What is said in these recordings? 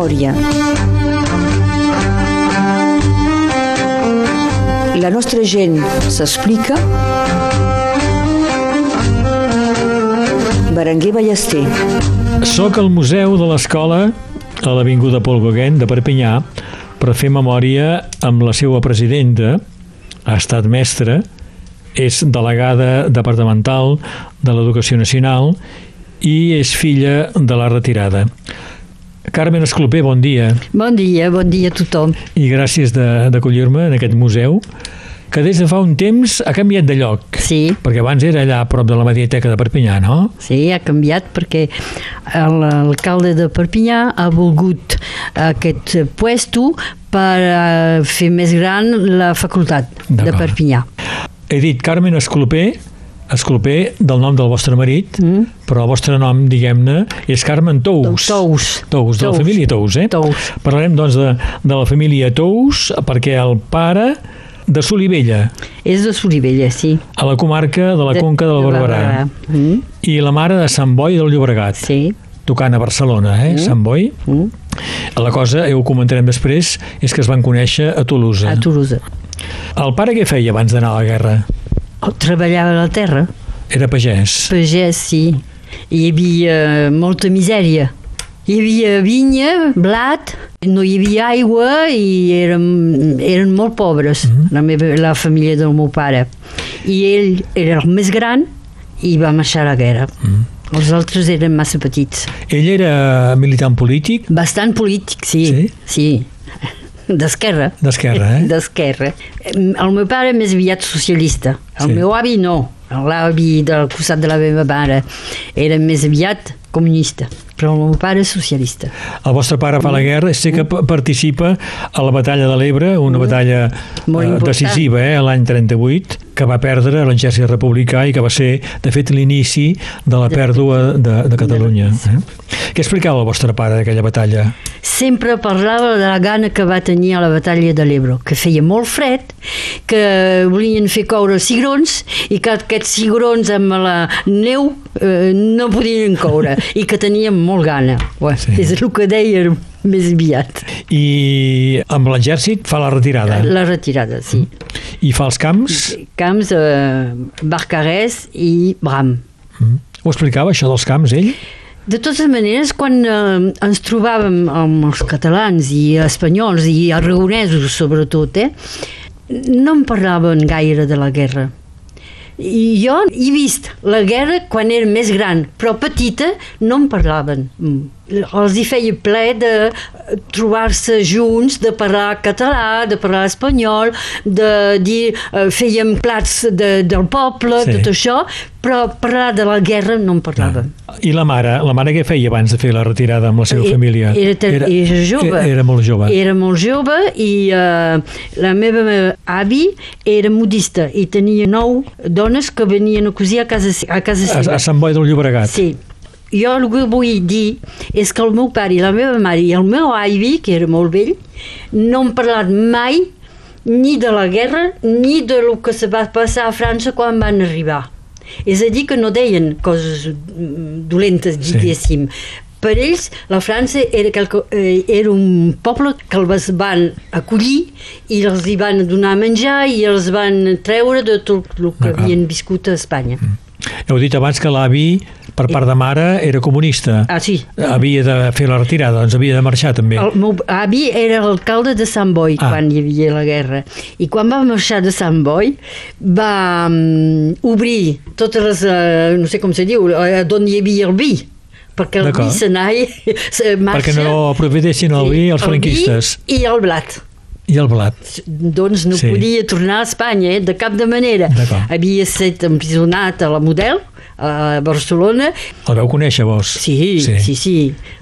memòria. La nostra gent s'explica. Berenguer Ballester. Soc al Museu de l'Escola a l'Avinguda Pol Gauguin de Perpinyà per fer memòria amb la seva presidenta, ha estat mestra, és delegada departamental de l'Educació Nacional i és filla de la retirada. Carmen Esclopé, bon dia. Bon dia, bon dia a tothom. I gràcies d'acollir-me en aquest museu que des de fa un temps ha canviat de lloc. Sí. Perquè abans era allà a prop de la Mediateca de Perpinyà, no? Sí, ha canviat perquè l'alcalde de Perpinyà ha volgut aquest puesto per eh, fer més gran la facultat de Perpinyà. He dit Carmen Esclopé, Esclopé del nom del vostre marit, mm. però el vostre nom, diguem-ne, és Carmen Tous. Tous. Tous, de la família Tous, eh? Tous. Parlarem, doncs, de, de la família Tous, perquè el pare de Solivella. És de Solivella, sí. A la comarca de la de, Conca del Barberà. De mm. I la mare de Sant Boi del Llobregat. Sí. Tocant a Barcelona, eh? Mm. Sant Boi. Mm. La cosa, ja ho comentarem després, és que es van conèixer a Tolosa. A Tolosa. El pare què feia abans d'anar a la guerra? Oh, treballava la terra. Era pagès? Pagès, sí. Hi havia molta misèria. Hi havia vinya, blat, no hi havia aigua i eren, eren molt pobres, mm -hmm. la, meva, la família del meu pare. I ell era el més gran i va marxar a la guerra. Mm -hmm. Els altres eren massa petits. Ell era militant polític? Bastant polític, sí. Sí? Sí. D'esquerra. D'esquerra, eh? D'esquerra. El meu pare més aviat socialista. El sí. meu avi no. L'avi del costat de la meva mare era més aviat comunista però el meu pare és socialista. El vostre pare fa la guerra, sé que participa a la batalla de l'Ebre, una mm. batalla eh, decisiva eh, l'any 38, que va perdre l'exèrcit republicà i que va ser, de fet, l'inici de la pèrdua de, de Catalunya. Eh? Què explicava el vostre pare d'aquella batalla? Sempre parlava de la gana que va tenir a la batalla de l'Ebre, que feia molt fred, que volien fer coure cigrons i que aquests cigrons amb la neu eh, no podien coure i que tenien molt gana. Ué, sí. És el que deia més aviat. I amb l'exèrcit fa la retirada? La retirada, sí. I fa els camps? Camps, eh, Barcarès i Bram. Mm. Ho explicava, això dels camps, ell? De totes maneres, quan eh, ens trobàvem amb els catalans i espanyols i aragonesos sobretot, eh, no en parlaven gaire de la guerra. I jo he vist la guerra quan era més gran, però petita no en parlaven. Els hi feia ple de trobar-se junts, de parlar català, de parlar espanyol, de dir, eh, fèiem plats de, del poble, sí. tot això, però parlar de la guerra no en parlàvem. Ah. I la mare? La mare què feia abans de fer la retirada amb la seva era, família? Era, era, era jove. Era, era molt jove. Era molt jove i uh, la meva avi era modista i tenia nou dones que venien a cosir a casa, a casa seva. A, a Sant Boi del Llobregat. Sí jo el que vull dir és que el meu pare i la meva mare i el meu avi, que era molt vell, no han parlat mai ni de la guerra ni de lo que se va passar a França quan van arribar. És a dir, que no deien coses dolentes, diguéssim. Sí. Per ells, la França era, quelque, eh, era un poble que els van acollir i els hi van donar menjar i els van treure de tot el que havien viscut a Espanya. Mm. Heu dit abans que l'avi, per part de mare, era comunista. Ah, sí. Havia de fer la retirada, doncs havia de marxar també. El meu avi era l'alcalde de Sant Boi ah. quan hi havia la guerra. I quan va marxar de Sant Boi, va um, obrir totes les, uh, no sé com se diu, uh, d'on hi havia el vi perquè el vi se marxa... Perquè no aprofitessin el vi els franquistes. El vi i el blat. I el blat? Doncs no sí. podia tornar a Espanya, eh? de cap de manera. Havia estat emprisonat a la Model, a Barcelona. El vau conèixer, vos? Sí, sí, sí. sí.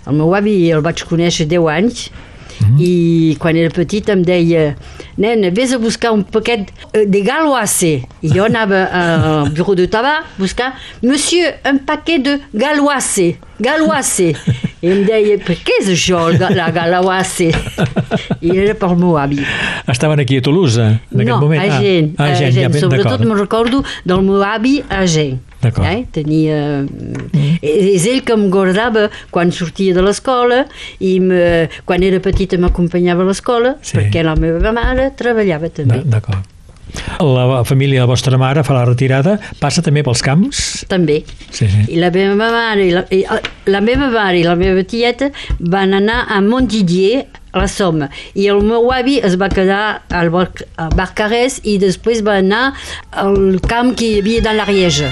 El meu avi el vaig conèixer 10 anys mm -hmm. i quan era petit em deia nena, vés a buscar un paquet eh, de galoissé. I jo anava al bureau de tabac a buscar monsieur, un paquet de galoissé. Galoissé. I em deia, per què és això, la galoissé? I era pel meu avi. Estaven aquí a Toulouse, en no, aquest moment? No, a Gent. Ah, a Gent, ja, sobretot me'n recordo del meu avi a Gent. Eh? Tenia... Mm. És ell que em guardava quan sortia de l'escola i me, quan era petita m'acompanyava a l'escola Sí. perquè la meva mare treballava també. D'acord. La família de la vostra mare fa la retirada, passa també pels camps? També. Sí, sí. I la meva mare i la, i la meva mare i la meva tieta van anar a Montdidier, a la Somme, i el meu avi es va quedar al Barcarès i després va anar al camp que hi havia dans l'Ariège.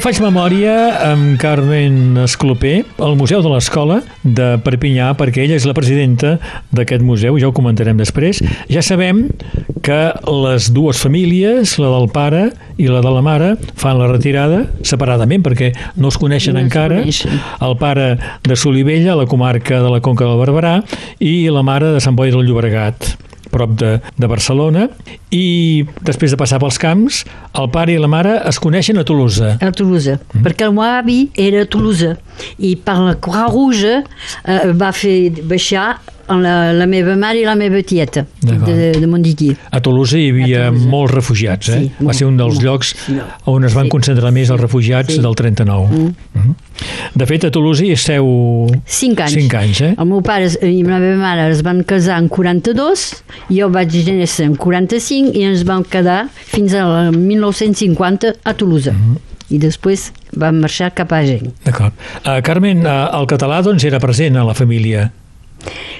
Avui faig memòria amb Carmen Esclopé al Museu de l'Escola de Perpinyà, perquè ella és la presidenta d'aquest museu, ja ho comentarem després. Ja sabem que les dues famílies, la del pare i la de la mare, fan la retirada separadament, perquè no es coneixen No es encara. coneixen. El pare de Solivella, a la comarca de la Conca del Barberà, i la mare de Sant Boi del Llobregat prop de, de Barcelona. I després de passar pels camps el pare i la mare es coneixen a Tolosa. A Toulouse, mm. perquè el meu avi era a Toulouse i per la Croix Rouge eh, va fer baixar la, la meva mare i la meva tieta de, de Montdidier. A Tolosa hi havia Tolosa. molts refugiats, eh? Sí, Va ser un dels molt. llocs on es van Sí. concentrar més els refugiats Sí. del 39. Mm. Mhm. De fet, a Tolosa hi esteu... Cinc anys. Cinc anys, eh? El meu pare i la meva mare es van casar en 42, jo vaig néixer en 45 i ens vam quedar fins al 1950 a Toulouse. Mhm. I després vam marxar cap a Gent. D'acord. Uh, Carmen, uh, el català doncs era present a la família.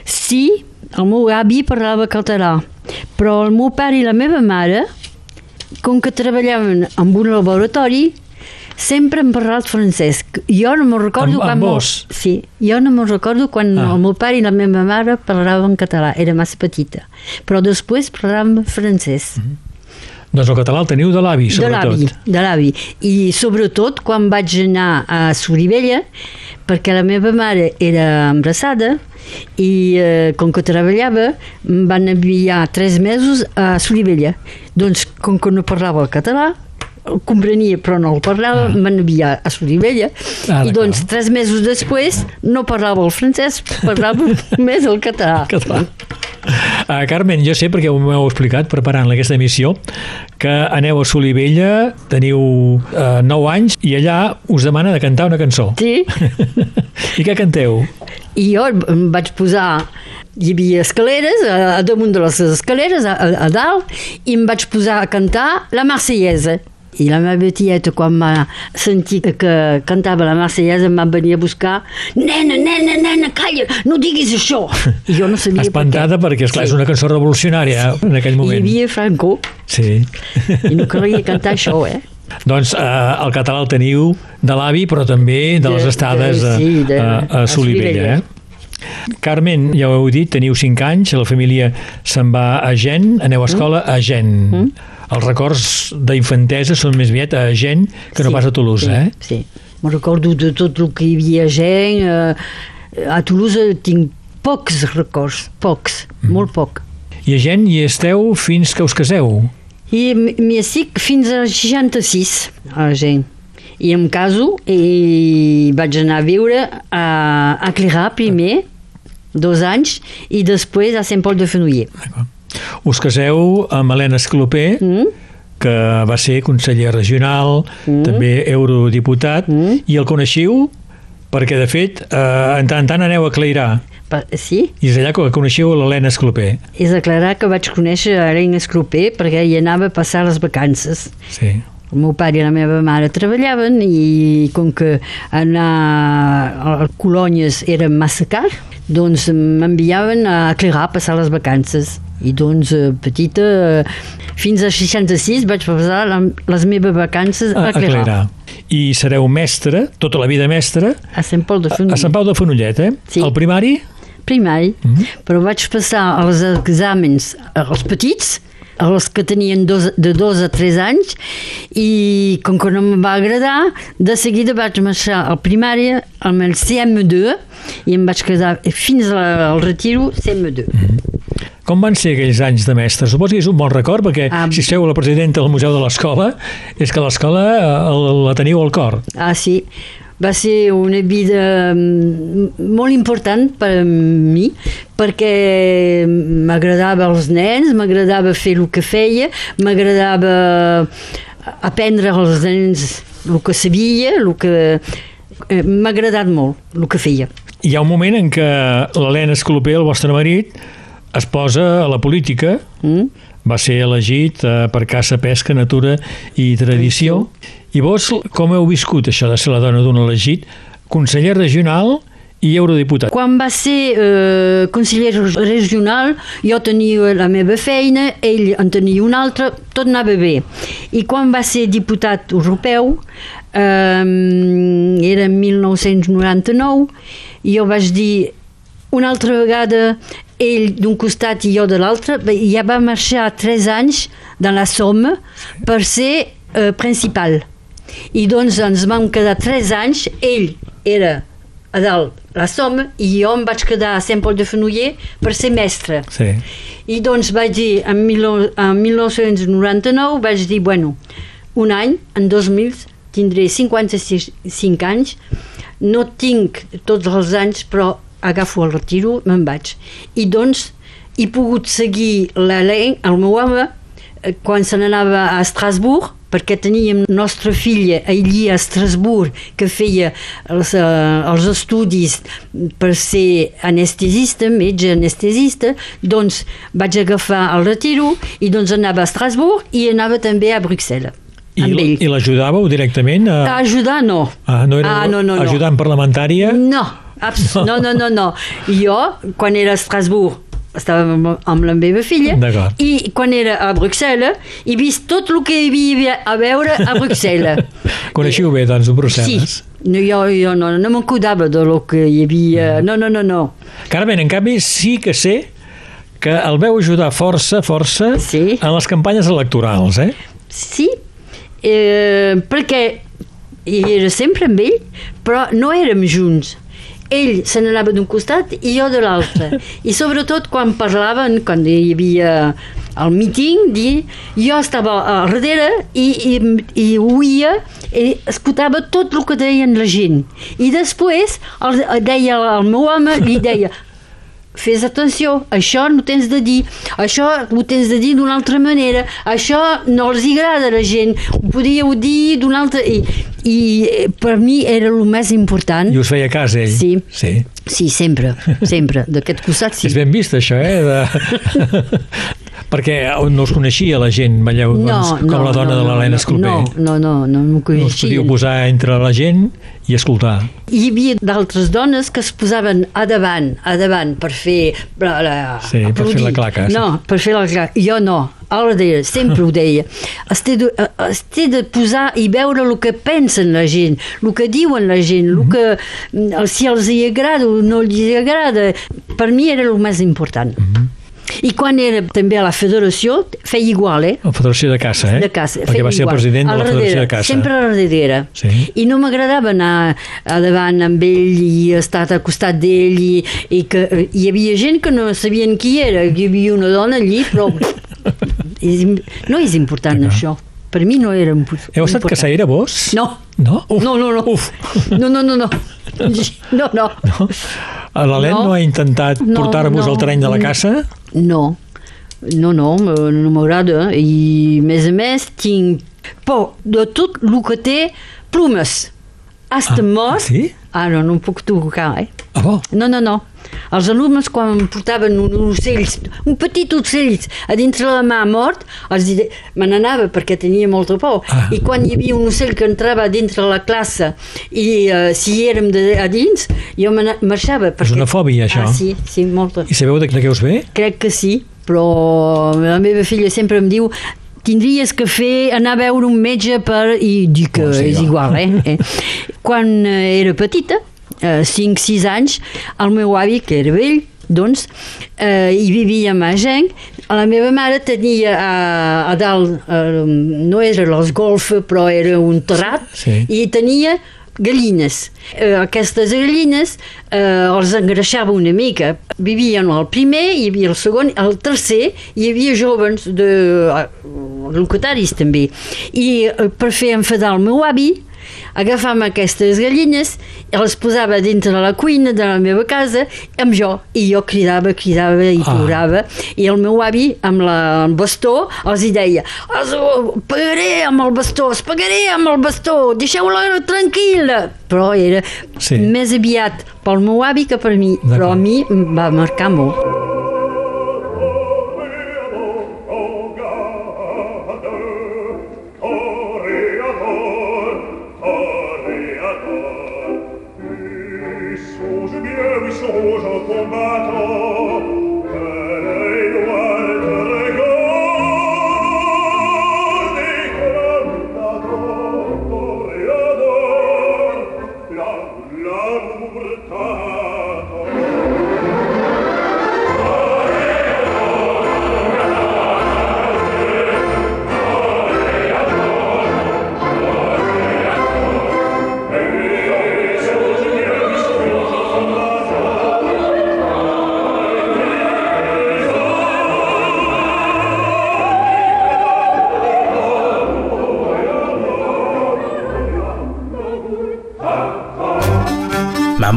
Sí, el meu avi parlava català, però el meu pare i la meva mare, com que treballaven en un laboratori, sempre han parlat francès. Jo no me'n recordo Amb- quan... amb vos? Sí, jo no me'n recordo quan Ah. el meu pare i la meva mare parlaven català, era massa petita. Però després parlàvem francès. Doncs el català el teniu de l'avi, De l'avi, sobretot. de l'avi. I sobretot quan vaig anar a Sorivella, perquè la meva mare era embarassada i eh, com que treballava em van enviar tres mesos a Sorivella. Doncs com que no parlava el català, el comprenia però no el parlava, em van enviar a Sorivella Ah, i doncs tres mesos després no parlava el francès, parlava més el català. Català. Uh, Carmen, jo sé, perquè m'ho heu explicat preparant aquesta emissió, que aneu a Solivella, teniu uh, 9 anys, i allà us demana de cantar una cançó. Sí. I què canteu? I jo em vaig posar hi havia escaleres, a, a damunt de les escaleres, a, a, a dalt, i em vaig posar a cantar la Marsellesa. I la meva tieta, quan va sentir que, cantava la Marsellesa, em va venir a buscar nena, nena, nena, calla, no diguis això. I jo no sabia Espantada per perquè, esclar, Sí. és una cançó revolucionària eh, en aquell què. Hi moment. havia Franco, Sí. i no calia cantar això, eh? doncs eh, el català el teniu de l'avi, però també de, De- les estades de- sí, de- a, a, a Solivella. Solivella. Eh? Carmen, ja ho heu dit, teniu 5 anys, la família se'n va a Gent, aneu a escola a Gent. Mm. Els records d'infantesa són més aviat a Gent que no Sí, pas a Toulouse, sí, eh? Sí, me'n recordo de tot el que hi havia gent. Eh, a Toulouse tinc pocs records, pocs, Mm. molt poc. I a Gent hi esteu fins que us caseu. I m'hi estic fins als 66, a gent. I em caso i vaig anar a viure a, a Clerà primer, dos anys, i després a Sant Pol de Fenouiller. Us caseu amb Helena Esclopé, Mm? que va ser conseller regional, Mm. també eurodiputat, Mm. i el coneixiu perquè, de fet, eh, en tant en tant aneu a Clairà, Sí, i és allà que coneixiu l'Helena Esclopé. és declarar que vaig conèixer a Helena Esclopé perquè hi anava a passar les vacances. Sí. El meu pare i la meva mare treballaven i com que anar a colònies era massa car, doncs m'enviaven a Clerà a passar les vacances. I doncs, eh, petita, eh, fins a 66 vaig passar les meves vacances a, A, a Clerà. Clerà. I sereu mestre, tota la vida mestre, A Sant Pol de a, a Fenollet. Sant Pau de Fenollet, eh? Sí. El primari? primari, però vaig passar els exàmens als petits, els que tenien dos, de dos a tres anys, i com que no em va agradar, de seguida vaig marxar al primari amb el CM2 i em vaig quedar fins a- al retiro CM2. Com van ser aquells anys de mestre? Suposo que és un bon record, perquè Ah. si sou la presidenta del Museu de l'Escola, és que l'escola eh, la teniu al cor. Ah, sí. Va ser una vida mm, molt important per a mi perquè m'agradava els nens, m'agradava fer el que feia, m'agradava aprendre als nens el que sabia, el que... eh, M'ha agradat molt el que feia. Hi ha un moment en què l'Helena Escolopé, el vostre marit, es posa a la política, Mm? va ser elegit eh, per caça, pesca, natura i tradició. I vos com heu viscut això de ser la dona d'un elegit? Conseller regional i eurodiputat. Quan va ser eh, conseller regional, jo tenia la meva feina, ell en tenia una altra, tot anava bé. I quan va ser diputat europeu, eh, era en 1999, jo vaig dir una altra vegada ell d'un costat i jo de l'altre, ja va marxar tres anys de la Somme per ser eh, principal. I doncs ens vam quedar tres anys, ell era a dalt la Somme i jo em vaig quedar a Sant Pol de Fenollet per ser mestre. Sí. I doncs vaig dir, en, mil, en 1999, vaig dir, bueno, un any, en 2000, tindré 55 anys, no tinc tots els anys, però agafo el retiro, me'n vaig. I doncs he pogut seguir l'Alain, el meu home, eh, quan se n'anava a Estrasburg, perquè teníem nostra filla allí a Estrasburg que feia els, eh, els estudis per ser anestesista, metge anestesista, doncs vaig agafar el retiro i doncs anava a Estrasburg i anava també a Bruxelles I, i l'ajudàveu directament a... A ajudar no. Ah, no era Ah, no, no, no. ajudant parlamentària? No, no, no, no, no. Jo, quan era a Estrasburg, estava amb, amb la meva filla i quan era a Bruxelles he vist tot el que hi havia a veure a Bruxelles. Coneixiu bé, doncs, Brussel·les? Sí, no, jo, jo no, no me'n cuidava de lo que hi havia... No, no, no, no. Carmen, en canvi, sí que sé que el veu ajudar força, força, Sí. en les campanyes electorals, eh? Sí, eh, perquè hi era sempre amb ell, però no érem junts. Ell se n'anava d'un costat i jo de l'altre. I sobretot quan parlaven, quan hi havia el míting, jo estava al darrere i, i, i oïa i escoltava tot el que deien la gent. I després el, deia el meu home, li deia fes atenció, això no tens de dir, això ho tens de dir d'una altra manera, això no els agrada a la gent, ho podíeu dir d'una altra... I, I eh, per mi era el més important. I us feia cas, ell? Sí. Sí. Sí, sempre, sempre, d'aquest costat sí. És ben vist, això, eh? De... Perquè no us coneixia la gent, veieu, doncs, com la dona de l'Helena. No, no, no, no, no m'ho No us coneixia. podíeu posar entre la gent i escoltar. Hi havia d'altres dones que es posaven a davant, a davant, per fer... La, la, Sí, per fer la claca, sí. No, per fer la claca. Jo no, ara deia, sempre ho deia. Es té, de, eh, es té de posar i veure el que pensen la gent, el que diuen la gent, el Mhm. que, mm, si els hi agrada o no els hi agrada. Per mi era el més important. Mhm. I quan era també a la federació, feia igual, eh? La Federació de Caça, eh? de caça. Perquè feia va ser el igual. president de la Federació de Caça. Sempre a la darrere. Sí. I no m'agradava anar a davant amb ell i estar al costat d'ell i, i que hi havia gent que no sabien qui era. Hi havia una dona allí, però no és important això. Per mi no era impor- important. Heu estat caçaire, vos? No. No? Uf. No, no, no. Uf. No, no, no, no. No, no. L'Helena no. No. ha intentat No, portar-vos no. al terreny de la caça? No, no, no, no m'agrada. I, a més a més, tinc por de tot el que té plomes. Hasta Ah, sí? Ah, no, no em puc tocar, eh? Ah, bo. No, no, no. Els alumnes, quan portaven un ocell, un petit ocell a dintre la mà mort, els di- me n'anava perquè tenia molta por. Ah. I quan hi havia un ocell que entrava dintre la classe i uh, si érem de, a dins, jo me marxava. Perquè... una fòbia, això? Ah, sí, sí, molta. I sabeu de, de què us ve? Crec que sí, però la meva filla sempre em diu tindries que fer anar a veure un metge per... i dic que Oh, sí, és igual, eh? eh? Quan eh, era petita, eh, 5-6 anys, el meu avi, que era vell, doncs, eh, hi vivia a Magenc, la meva mare tenia a, a dalt, eh, no era les golfes, però era un terrat, Sí. i tenia gallines. Eh, aquestes gallines eh, els engreixava una mica. Vivien al primer, hi havia el segon, el tercer, hi havia jovens de eh, locutaris també. I eh, per fer enfadar el meu avi, agafàvem aquestes gallines, les posava dintre de la cuina de la meva casa amb jo, i jo cridava, cridava i Ah. plorava, i el meu avi amb la, el bastó els hi deia "Els ho pagaré amb el bastó, es pagaré amb el bastó, deixeu-la tranquil·la però era Sí. més aviat pel meu avi que per mi, però a mi em va marcar molt.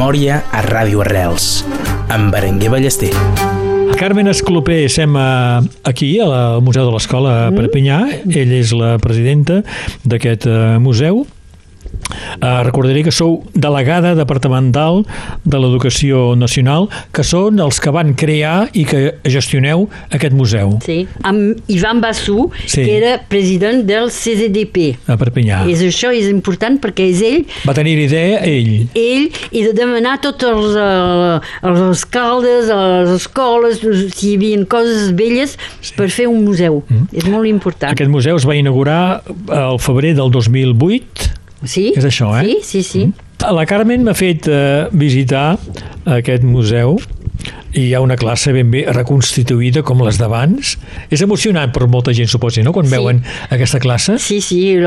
Memòria a Ràdio Arrels, amb Berenguer Ballester. Carmen Esclopé sem eh, aquí, al Museu de l'Escola a Perpinyà. Ell és la presidenta d'aquest eh, museu. Uh, recordaré que sou delegada departamental de l'Educació Nacional, que són els que van crear i que gestioneu aquest museu Sí. Amb Ivan Bassou, Sí. que era president del CZDP. a Perpinyà. És això és important perquè és ell Va tenir idea ell. ell i de demanar tots els, eh, els alcaldes, les escoles, si hi havia coses velles sí. per fer un museu. Mm. És molt important. Aquest museu es va inaugurar al febrer del 2008. Sí? És això, eh? Sí, sí, sí. Mm. La Carmen m'ha fet eh, visitar aquest museu i hi ha una classe ben bé reconstituïda com les d'abans. És emocionant per molta gent, suposo, no?, quan Sí. veuen aquesta classe. Sí, sí,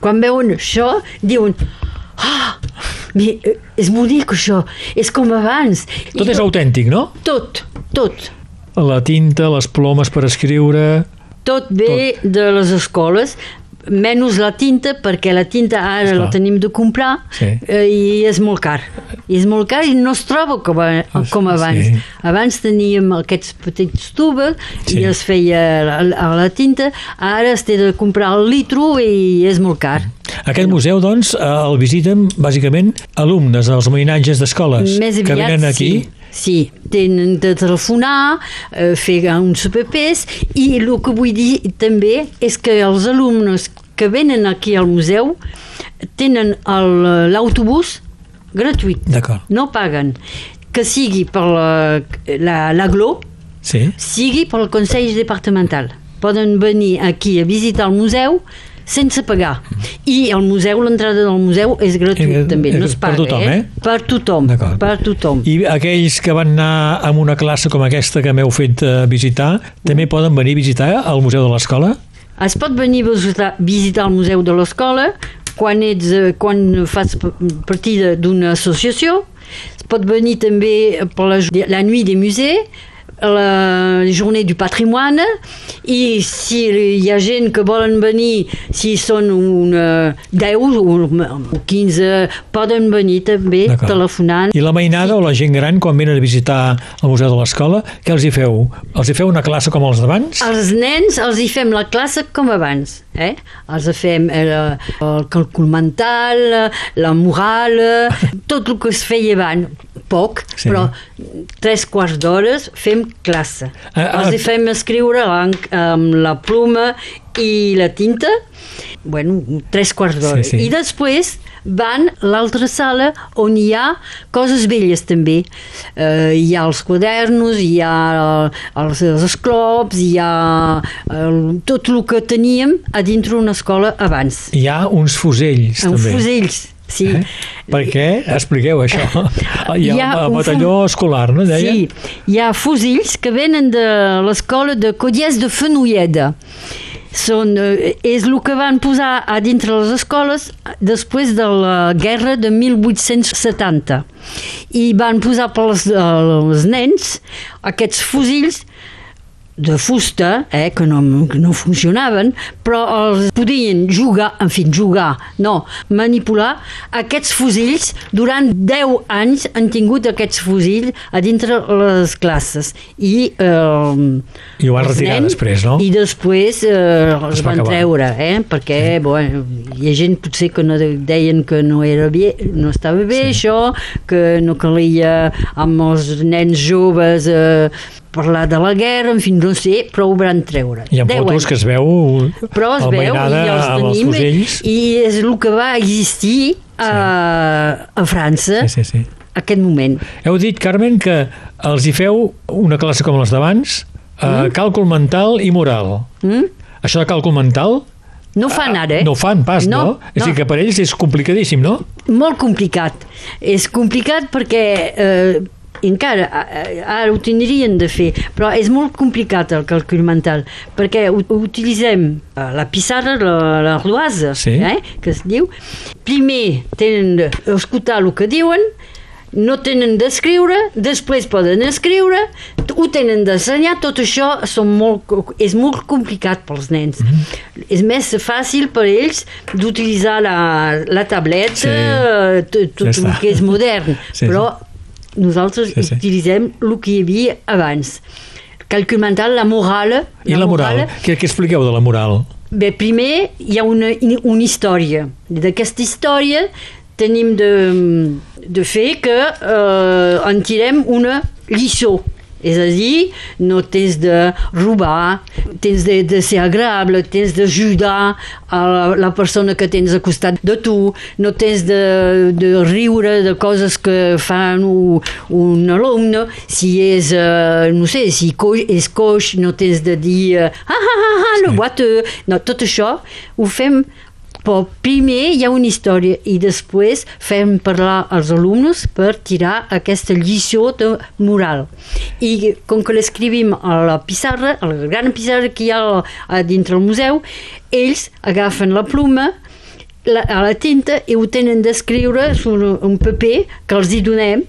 quan veuen això, diuen ah, eh, és bonic això, és com abans. Tot I és autèntic, no? Tot, tot. La tinta, les plomes per escriure... Tot ve tot. de les escoles, menys la tinta, perquè la tinta ara Esclar. la tenim de comprar Sí. eh, i és molt car. I és molt car i no es troba com, a, com abans. Sí. Abans teníem aquests petits tubes Sí. i es feia a la, la tinta, ara es té de comprar el litro i és molt car. Aquest museu, doncs, el visiten bàsicament alumnes dels homenatges d'escoles que venen aquí. sí. Sí, tenen de telefonar, eh, fer uns papers i el que vull dir també és que els alumnes que venen aquí al museu tenen l'autobús gratuït, no paguen. Que sigui per la- la- l'aglo, Sí. sigui pel Consell Departamental. Poden venir aquí a visitar el museu sense pagar. I el museu, l'entrada del museu és gratuït Eh, també, no eh, es per paga. tothom, eh? Per tothom, per tothom. I aquells que van anar amb una classe com aquesta que m'heu fet eh, visitar, també poden venir a visitar al Museu de l'Escola? Es pot venir a visitar, visitar el museu de l'escola quan, ets, eh, quan fas partida d'una associació. Es pot venir també per la, la nuit des musées la Journée du Patrimoine i si hi ha gent que volen venir, si són una 10 o 15, poden venir també telefonant. I la mainada o la gent gran, quan venen a visitar el Museu de l'Escola, què els hi feu? Els hi feu una classe com els d'abans? Els nens els hi fem la classe com abans. Eh? Els fem el, el càlcul mental, la moral, tot el que es feia abans. Poc, Sí. però tres quarts d'hores fem classe. Ah, ah. Els hi fem escriure amb, amb la pluma i la tinta, bueno, tres quarts d'hora. Sí, sí. I després van a l'altra sala on hi ha coses velles també. Eh, hi ha els quadernos, hi ha els, els esclops, hi ha el, tot el que teníem a dintre una escola abans. Hi ha uns fusells, Amb també. fusells, sí. Eh? Per què? Expliqueu això. Hi ha, Hi ha un batalló escolar, no, deia? Sí, hi ha fusells que venen de l'escola de Codiès de Fenouilleda. Són, eh, és el que van posar a dintre les escoles després de la guerra de 1870. I van posar pels els nens aquests fusells de fusta, eh, que, no, no funcionaven, però els podien jugar, en fi, jugar, no, manipular aquests fusells. Durant 10 anys han tingut aquests fusells a dintre les classes. I, eh, I ho van retirar nens- després, no? I després eh, els Es va van acabar. treure, eh, perquè bueno, hi ha gent potser que no de- deien que no era bé, no estava bé Sí. això, que no calia amb els nens joves eh, parlar de la guerra, en fi, no sé, però ho van treure. Hi ha Deu fotos anys. que es veu Però es veu i els els tenim fusells. i és el que va existir a, a França Sí, sí, sí. aquest moment. Heu dit, Carmen, que els hi feu una classe com les d'abans, eh, càlcul mental i moral. Mm? Això de càlcul mental No ho fan ara, eh? no ho fan pas, no? No, És a dir, no. que per ells és complicadíssim, no? Molt complicat. És complicat perquè eh, encara, ara ho tindrien de fer, però és molt complicat el càlcul mental, perquè utilitzem eh, la pissarra, la, la ruasa, Sí. eh, que es diu. Primer tenen d'escoltar el que diuen, no tenen d'escriure, després poden escriure, ho tenen d'ensenyar, tot això són molt, és molt complicat pels nens. Mhm. És més fàcil per ells d'utilitzar la, la tableta, Sí. eh, tot, Ja el que és modern, Sí, però nosaltres Sí, sí. utilitzem el que hi havia abans. Càlcul mental, la moral... I la moral? Què, què expliqueu de la moral? Bé, primer hi ha una, una història. D'aquesta història tenim de, de fer que eh, en tirem una lliçó. És a dir, no tens de robar, tens de, de ser agradable, tens d'ajudar a la, la persona que tens al costat de tu, no tens de, de riure de coses que fan un, un alumne, si és, eh, no sé, si co és coix, no tens de dir eh, ah, ah, ah, ah, le boiteux, no, tot això ho fem però primer hi ha una història i després fem parlar als alumnes per tirar aquesta lliçó de moral. I com que l'escrivim a la pissarra, a la gran pissarra que hi ha a dintre el museu, ells agafen la pluma la, a la tinta i ho tenen d'escriure sobre un paper que els hi donem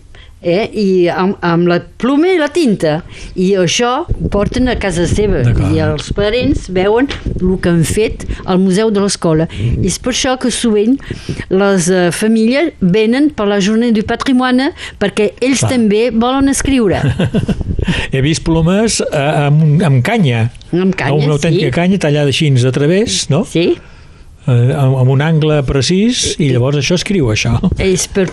eh? i amb, amb la pluma i la tinta i això ho porten a casa seva i els parents veuen el que han fet al museu de l'escola i és per això que sovint les uh, famílies venen per la jornada du patrimoni perquè ells Clar. també volen escriure He vist plomes eh, amb, amb canya. amb canya, una autèntica sí. canya tallada així a través, no? sí, Eh, amb, un angle precís i llavors això escriu això. és per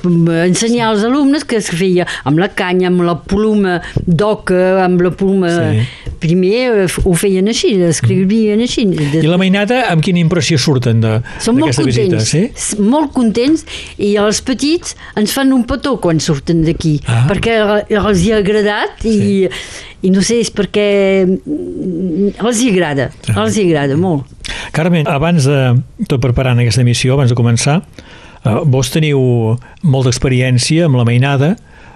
ensenyar als alumnes que es feia amb la canya, amb la pluma d'oca, amb la pluma... Sí. Primer eh, ho feien així, escrivien així. I la mainada, amb quina impressió surten de- Són molt d'aquesta visita? contents, Sí? molt contents i els petits ens fan un petó quan surten d'aquí Ah. perquè els hi ha agradat i, i no sé, és perquè mm, els hi agrada, Ah. els hi agrada molt. Carmen, abans de tot preparant aquesta emissió, abans de començar, eh, vos teniu molta experiència amb la mainada,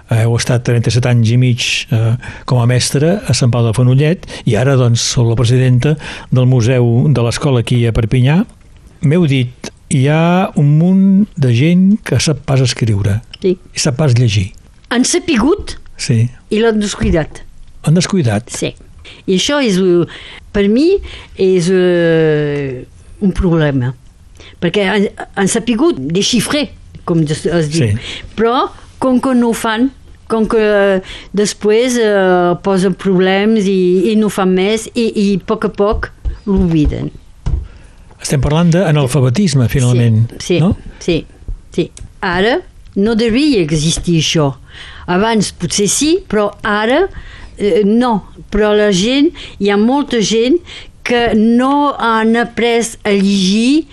eh, heu estat 37 anys i mig eh, com a mestre a Sant Pau de Fenollet i ara doncs sou la presidenta del Museu de l'Escola aquí a Perpinyà. M'heu dit, hi ha un munt de gent que sap pas escriure Sí. i sap pas llegir. Han sapigut Sí. i l'han descuidat. Han descuidat. Sí. I això és, eh, per mi, és uh, un problema. Perquè han, han sapigut desxifrar, com es es diu. Sí. Però, com que no ho fan, com que eh, després eh, posen problemes i, i no fan més i, i a poc a poc l'obliden. Estem parlant d'analfabetisme, finalment, sí, sí, no? Sí, sí. Ara no devia existir això. Abans potser sí, però ara eh, no. Però la gent, hi ha molta gent que no han après a llegir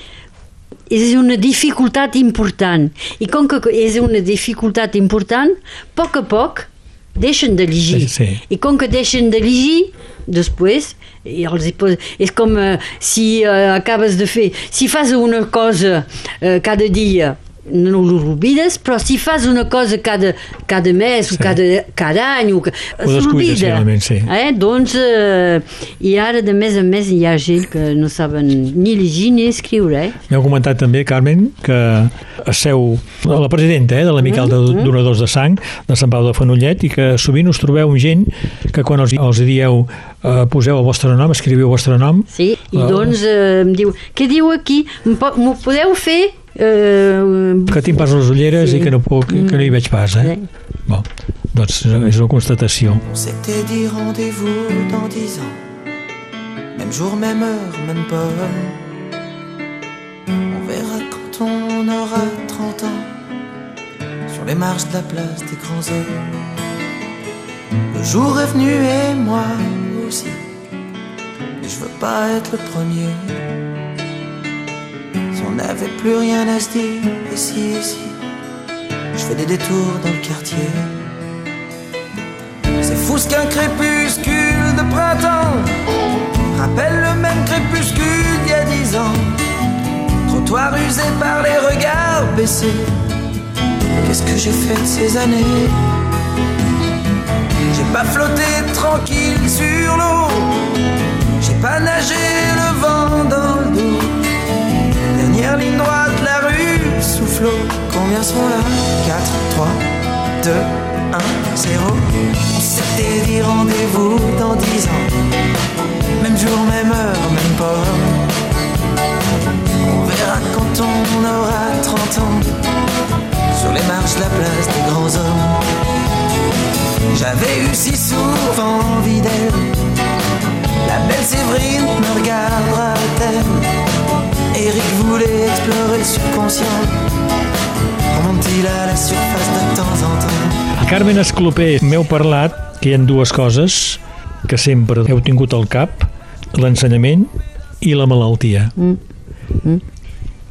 és una dificultat important. I com que és una dificultat important, a poc a poc deixen de llegir. Sí, sí. I com que deixen de llegir, després els hi posa, és com eh, si eh, acabes de fer si fas una cosa eh, cada dia no l'oblides, però si fas una cosa cada, cada mes Sí. o cada, cada any o, Ho finalment, sí. eh? doncs eh, i ara de més en més hi ha gent que no saben ni llegir ni escriure eh? M'heu comentat també, Carmen, que seu la presidenta eh, de l'Amical de Mm-hmm. Donadors de Sang de Sant Pau de Fenollet i que sovint us trobeu amb gent que quan els, els dieu eh, poseu el vostre nom, escriviu el vostre nom Sí, i Ah. doncs eh, em diu, què diu aquí? M'ho podeu fer? Eh, que tinc pas les ulleres Sí. i que no, puc, que no hi veig pas, eh? Sí. Bon, doncs és una constatació. On s'était dit rendez-vous dans dix ans. Même jour, même heure, même pomme. On verra quand on aura 30 ans. Sur les marches de la place des grands hommes. Le jour est venu et moi aussi. Mais je veux pas être le premier. N'avait plus rien à se dire, ici, ici. Je fais des détours dans le quartier. C'est fou ce qu'un crépuscule de printemps rappelle le même crépuscule d'il y a dix ans. Trottoir usé par les regards baissés. Qu'est-ce que j'ai fait de ces années? J'ai pas flotté tranquille sur l'eau. J'ai pas nagé le vent dans le dos. Dernière ligne droite, la rue souffle. Combien sont là? 4, 3, 2, 1, 0. On s'était dit rendez-vous dans 10 ans. Même jour, même heure, même pas. On verra quand on aura 30 ans. Sur les marches la place des grands hommes. J'avais eu si souvent envie d'elle. La belle Séverine me regardera-t-elle? Eric voulait explorer le subconscient. Remonte-t-il à la surface de temps en temps Carmen Esclopé, m'heu parlat que hi ha dues coses que sempre heu tingut al cap, l'ensenyament i la malaltia. Mm.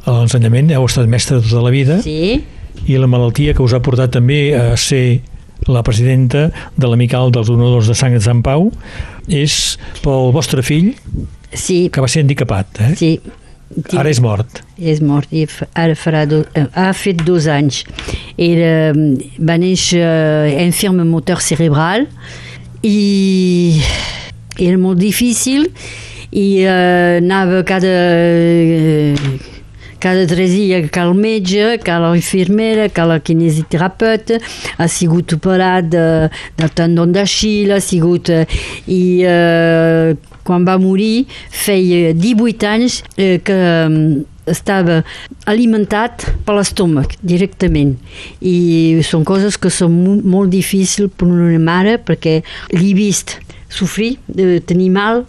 A l'ensenyament heu estat mestre tota la vida Sí, i la malaltia que us ha portat també a ser la presidenta de l'Amical dels Donadors de Sang de Sant Pau és pel vostre fill sí, que va ser handicapat, eh? sí. Ara és mort. És mort i ara farà do, eh, ha fet dos anys. Era, va néixer eh, enferme motor cerebral i era molt difícil i eh, anava cada eh, cada tres dies que el metge, que la infermera, que la kinesioterapeuta, ha sigut operat de, del tendon d'Achille, ha sigut... eh, I eh, quan va morir feia 18 anys eh, que mm, estava alimentat per l'estómac directament. I són coses que són mo- molt difícils per una mare perquè l'he vist sofrir, de tenir mal.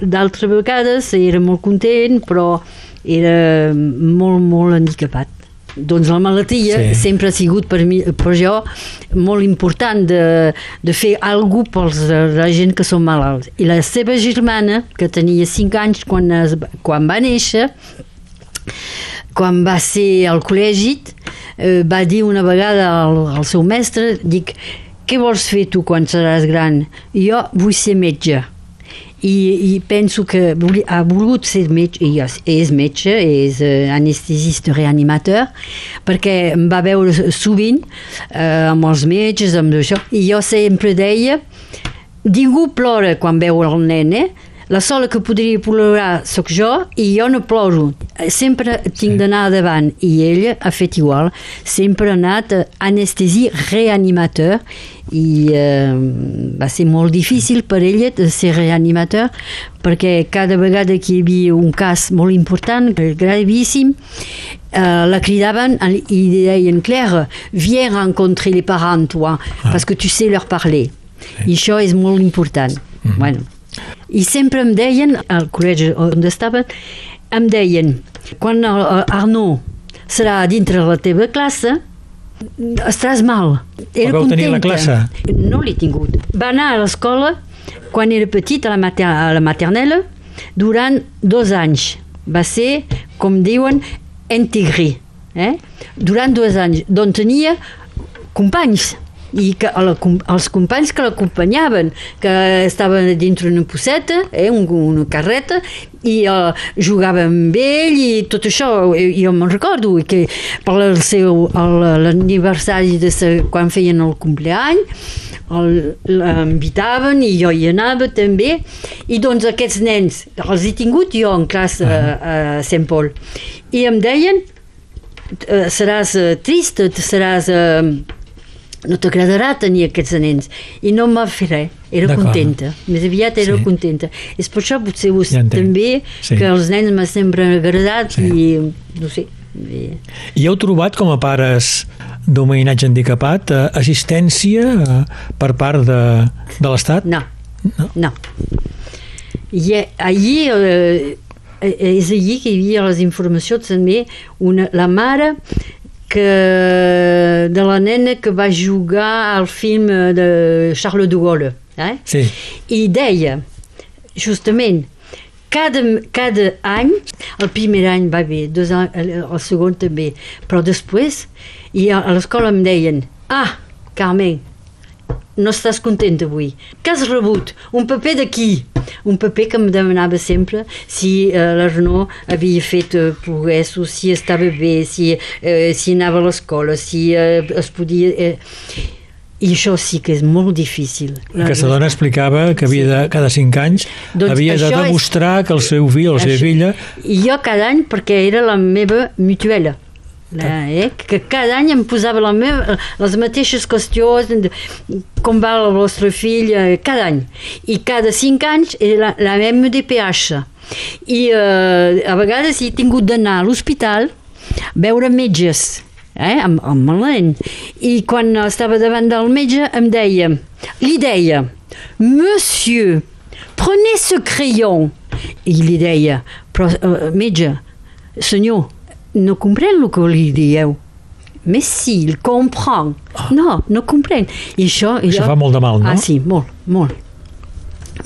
D'altres vegades era molt content però era molt molt handicapat doncs la malaltia Sí. sempre ha sigut per, mi, per jo molt important de, de fer alguna cosa per la gent que són malalts. I la seva germana, que tenia 5 anys quan, es, quan va néixer, quan va ser al col·legi, eh, va dir una vegada al, al seu mestre, dic, què vols fer tu quan seràs gran? Jo vull ser metge. I, i penso que ha volgut ser metge, i és metge, és eh, anestesista reanimateur, perquè em va veure sovint eh, amb els metges, amb això, i jo sempre deia, ningú plora quan veu el nen, eh? La sola que podria plorar sóc jo i jo no ploro. Sempre tinc d'anar davant i ella ha fet igual. Sempre ha anat anestesi reanimateur i eh, va ser molt difícil per ella de ser reanimateur perquè cada vegada que hi havia un cas molt important, gravíssim, eh, la cridaven i deien Claire, viens rencontrer les parents toi, ah. parce que tu sais leur parler. Sí. I això és molt important. Mm -hmm. bueno. I sempre em deien, al col·legi on estaven, em deien, quan Arnaud serà dintre la teva classe, estaràs mal. Era contenta. tenir la classe? No l'he tingut. Va anar a l'escola quan era petit, a la, mater a la maternella, durant dos anys. Va ser, com diuen, integri. Eh? Durant dos anys, d'on tenia companys i que la, els companys que l'acompanyaven, que estaven dintre una posseta, eh, un, una carreta, i uh, jugava amb ell i tot això, jo me'n recordo, que per el seu l'aniversari de sa, quan feien el compleany, l'invitaven i jo hi anava també. I doncs aquests nens els he tingut jo en classe a, a Sant Pol i em deien eh, seràs eh, trist, seràs no t'agradarà tenir aquests nens. I no em va fer res, era contenta. Més aviat era sí. contenta. És per això potser vos ja també sí. que els nens m'ha sempre agradat sí. i no sé. I... I heu trobat com a pares d'un veïnatge handicapat eh, assistència eh, per part de, de l'Estat? No. No. no. I allí eh, és allí que hi havia les informacions també una, la mare que, de la nena que va jugar al film de Charles de Gaulle. Eh? Sí. I deia, justament, cada, cada any, el primer any va bé, dos anys, el segon també, però després, i a l'escola em deien, ah, Carmen, no estàs content avui. Que has rebut? Un paper d'aquí. Un paper que em demanava sempre si uh, l'Arnaud havia fet uh, progressos, si estava bé, si, uh, si anava a l'escola, si uh, es podia... Uh, i això sí que és molt difícil. Aquesta dona explicava que havia de, cada cinc anys doncs havia de demostrar és... que el seu fill o la seva filla... I jo cada any, perquè era la meva mutuela, la, eh? que cada any em posava la meva, les mateixes qüestions com va el vostre fill eh, cada any. I cada cinc anys era la, la MDPH i eh, a vegades he tingut d'anar a l'hospital veure metges eh, amb, amb malent i quan estava davant del metge em deia li deia monsieur prenez ce crayon. I li deia però uh, metge senyor no comprèn el que li dieu. Mais si, il comprend. Oh. No, no comprèn. I això, això jo... fa molt de mal, no? Ah, sí, molt, molt.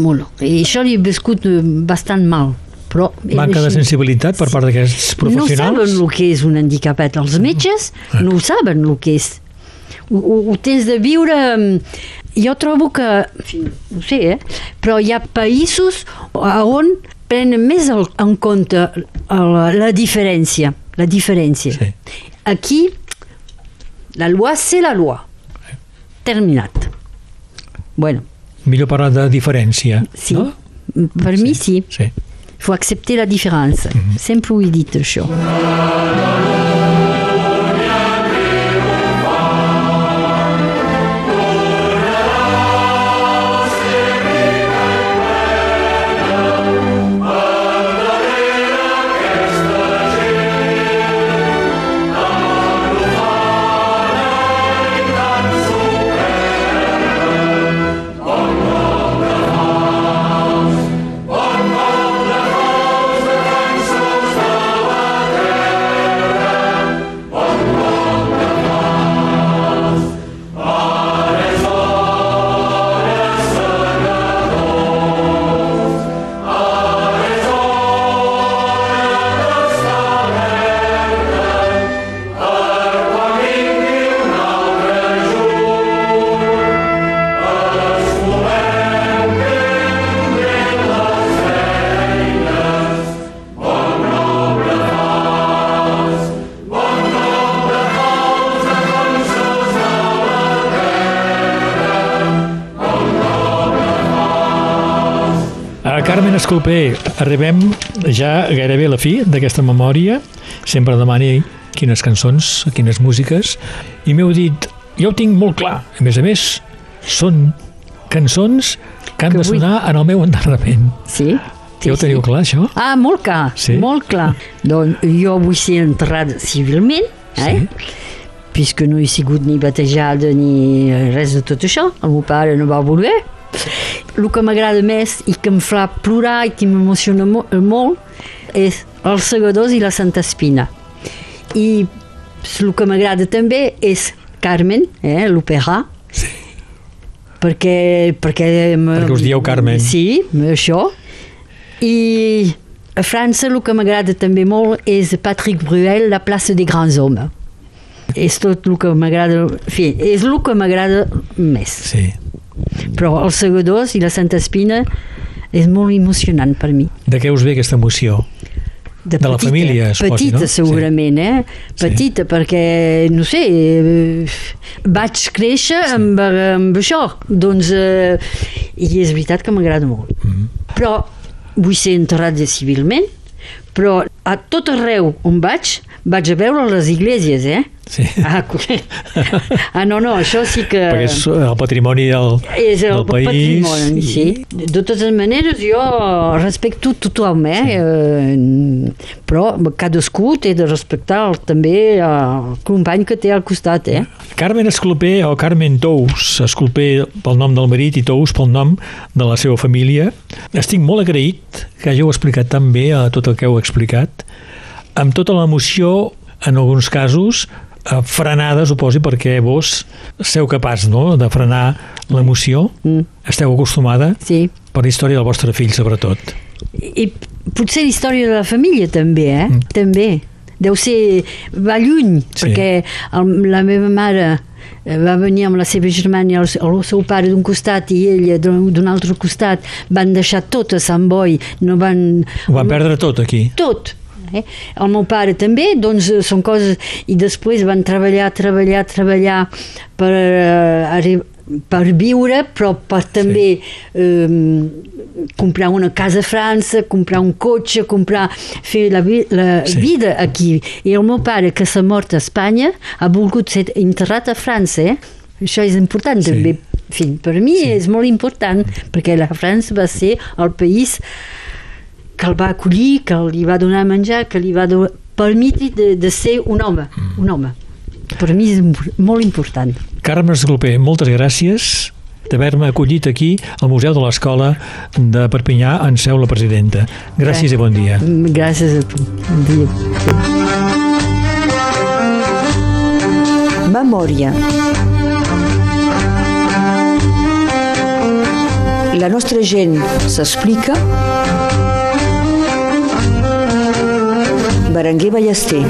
Molt. I això li he viscut eh, bastant mal. Però Manca de sensibilitat per part d'aquests professionals? No saben el que és un handicapat. Els metges mm. no ho saben el que és. Ho, ho, ho tens de viure... Mm, jo trobo que, no sé, eh? però hi ha països on prenen més en compte la, la diferència la diferència. Sí. Aquí, la loi, c'est la loi. Terminat. Bueno. Millor parlar de diferència, sí. no? Per sí. mi sí. sí. Faut accepter la différence. Mm -hmm. Sempre ho he dit, això. Escolpé, arribem ja gairebé a la fi d'aquesta memòria. Sempre demani quines cançons, quines músiques, i m'heu dit, jo ho tinc molt clar. A més a més, són cançons que han Que de vull- sonar en el meu enterrament. Sí? Ja ho teniu clar, això? Ah, molt clar, Sí? molt clar. Doncs jo vull ser enterrada civilment, eh? puisque no he sigut ni batejada ni res de tot això. El meu pare no va voler. El que m'agrada més i que em fa plorar i que m'emociona mo molt és els segadors i la Santa Espina. I el que m'agrada també és Carmen, eh, l'òpera, Sí. perquè, perquè, Perquè us dieu Carmen. Sí, això. I a França el que m'agrada també molt és Patrick Bruel, La plaça des grands hommes. És tot el que m'agrada, en fi, és el que m'agrada més. Sí. Però els segadors i la Santa Espina és molt emocionant per mi. De què us ve aquesta emoció? De la família, es posi, petita, no? segurament, eh? Sí. Petita, perquè, no sé, eh, vaig créixer amb, amb això, doncs, eh, i és veritat que m'agrada molt. Mhm. Però vull ser enterrat civilment, però a tot arreu on vaig, vaig a veure les iglésies, eh? Sí. Ah, ah, no, no, això sí que... Perquè és el patrimoni del, És el del país. patrimoni, sí. De totes maneres, jo respecto tothom, eh? eh? Però cadascú té de respectar el, també el company que té al costat, eh? Carmen Esclopé o Carmen Tous, Esclopé pel nom del marit i Tous pel nom de la seva família. Estic molt agraït que hàgiu explicat tan bé a tot el que heu explicat, amb tota l'emoció, en alguns casos, eh, frenada, suposi, perquè vos seu capaç no? de frenar l'emoció. Mm. Esteu acostumada Sí. per la història del vostre fill, sobretot. I potser la història de la família també, eh? Mm. També. Deu ser... va lluny, Sí. perquè el, la meva mare eh, va venir amb la seva germana i el, el seu pare d'un costat i ella d'un altre costat van deixar tot a Sant Boi no van, Ho van perdre tot aquí. tot eh? el meu pare també doncs eh, són coses i després van treballar, treballar, treballar per, eh, per viure però per també eh, comprar una casa a França comprar un cotxe, comprar fer la, vi la Sí. vida aquí i el meu pare que s'ha mort a Espanya ha volgut ser enterrat a França eh? això és important Sí. també en fi, per mi Sí. és molt important perquè la França va ser el país que el va acollir, que li va donar a menjar, que li va do- permetre de, de ser un home, Mm. un home. Per mi és molt important. Carme Esclopé, moltes gràcies d'haver-me acollit aquí al Museu de l'Escola de Perpinyà en seu la presidenta. Gràcies i bon dia. Mm, Gràcies a tu. Bon dia. Memòria. La nostra gent s'explica. Berenguer Ballester.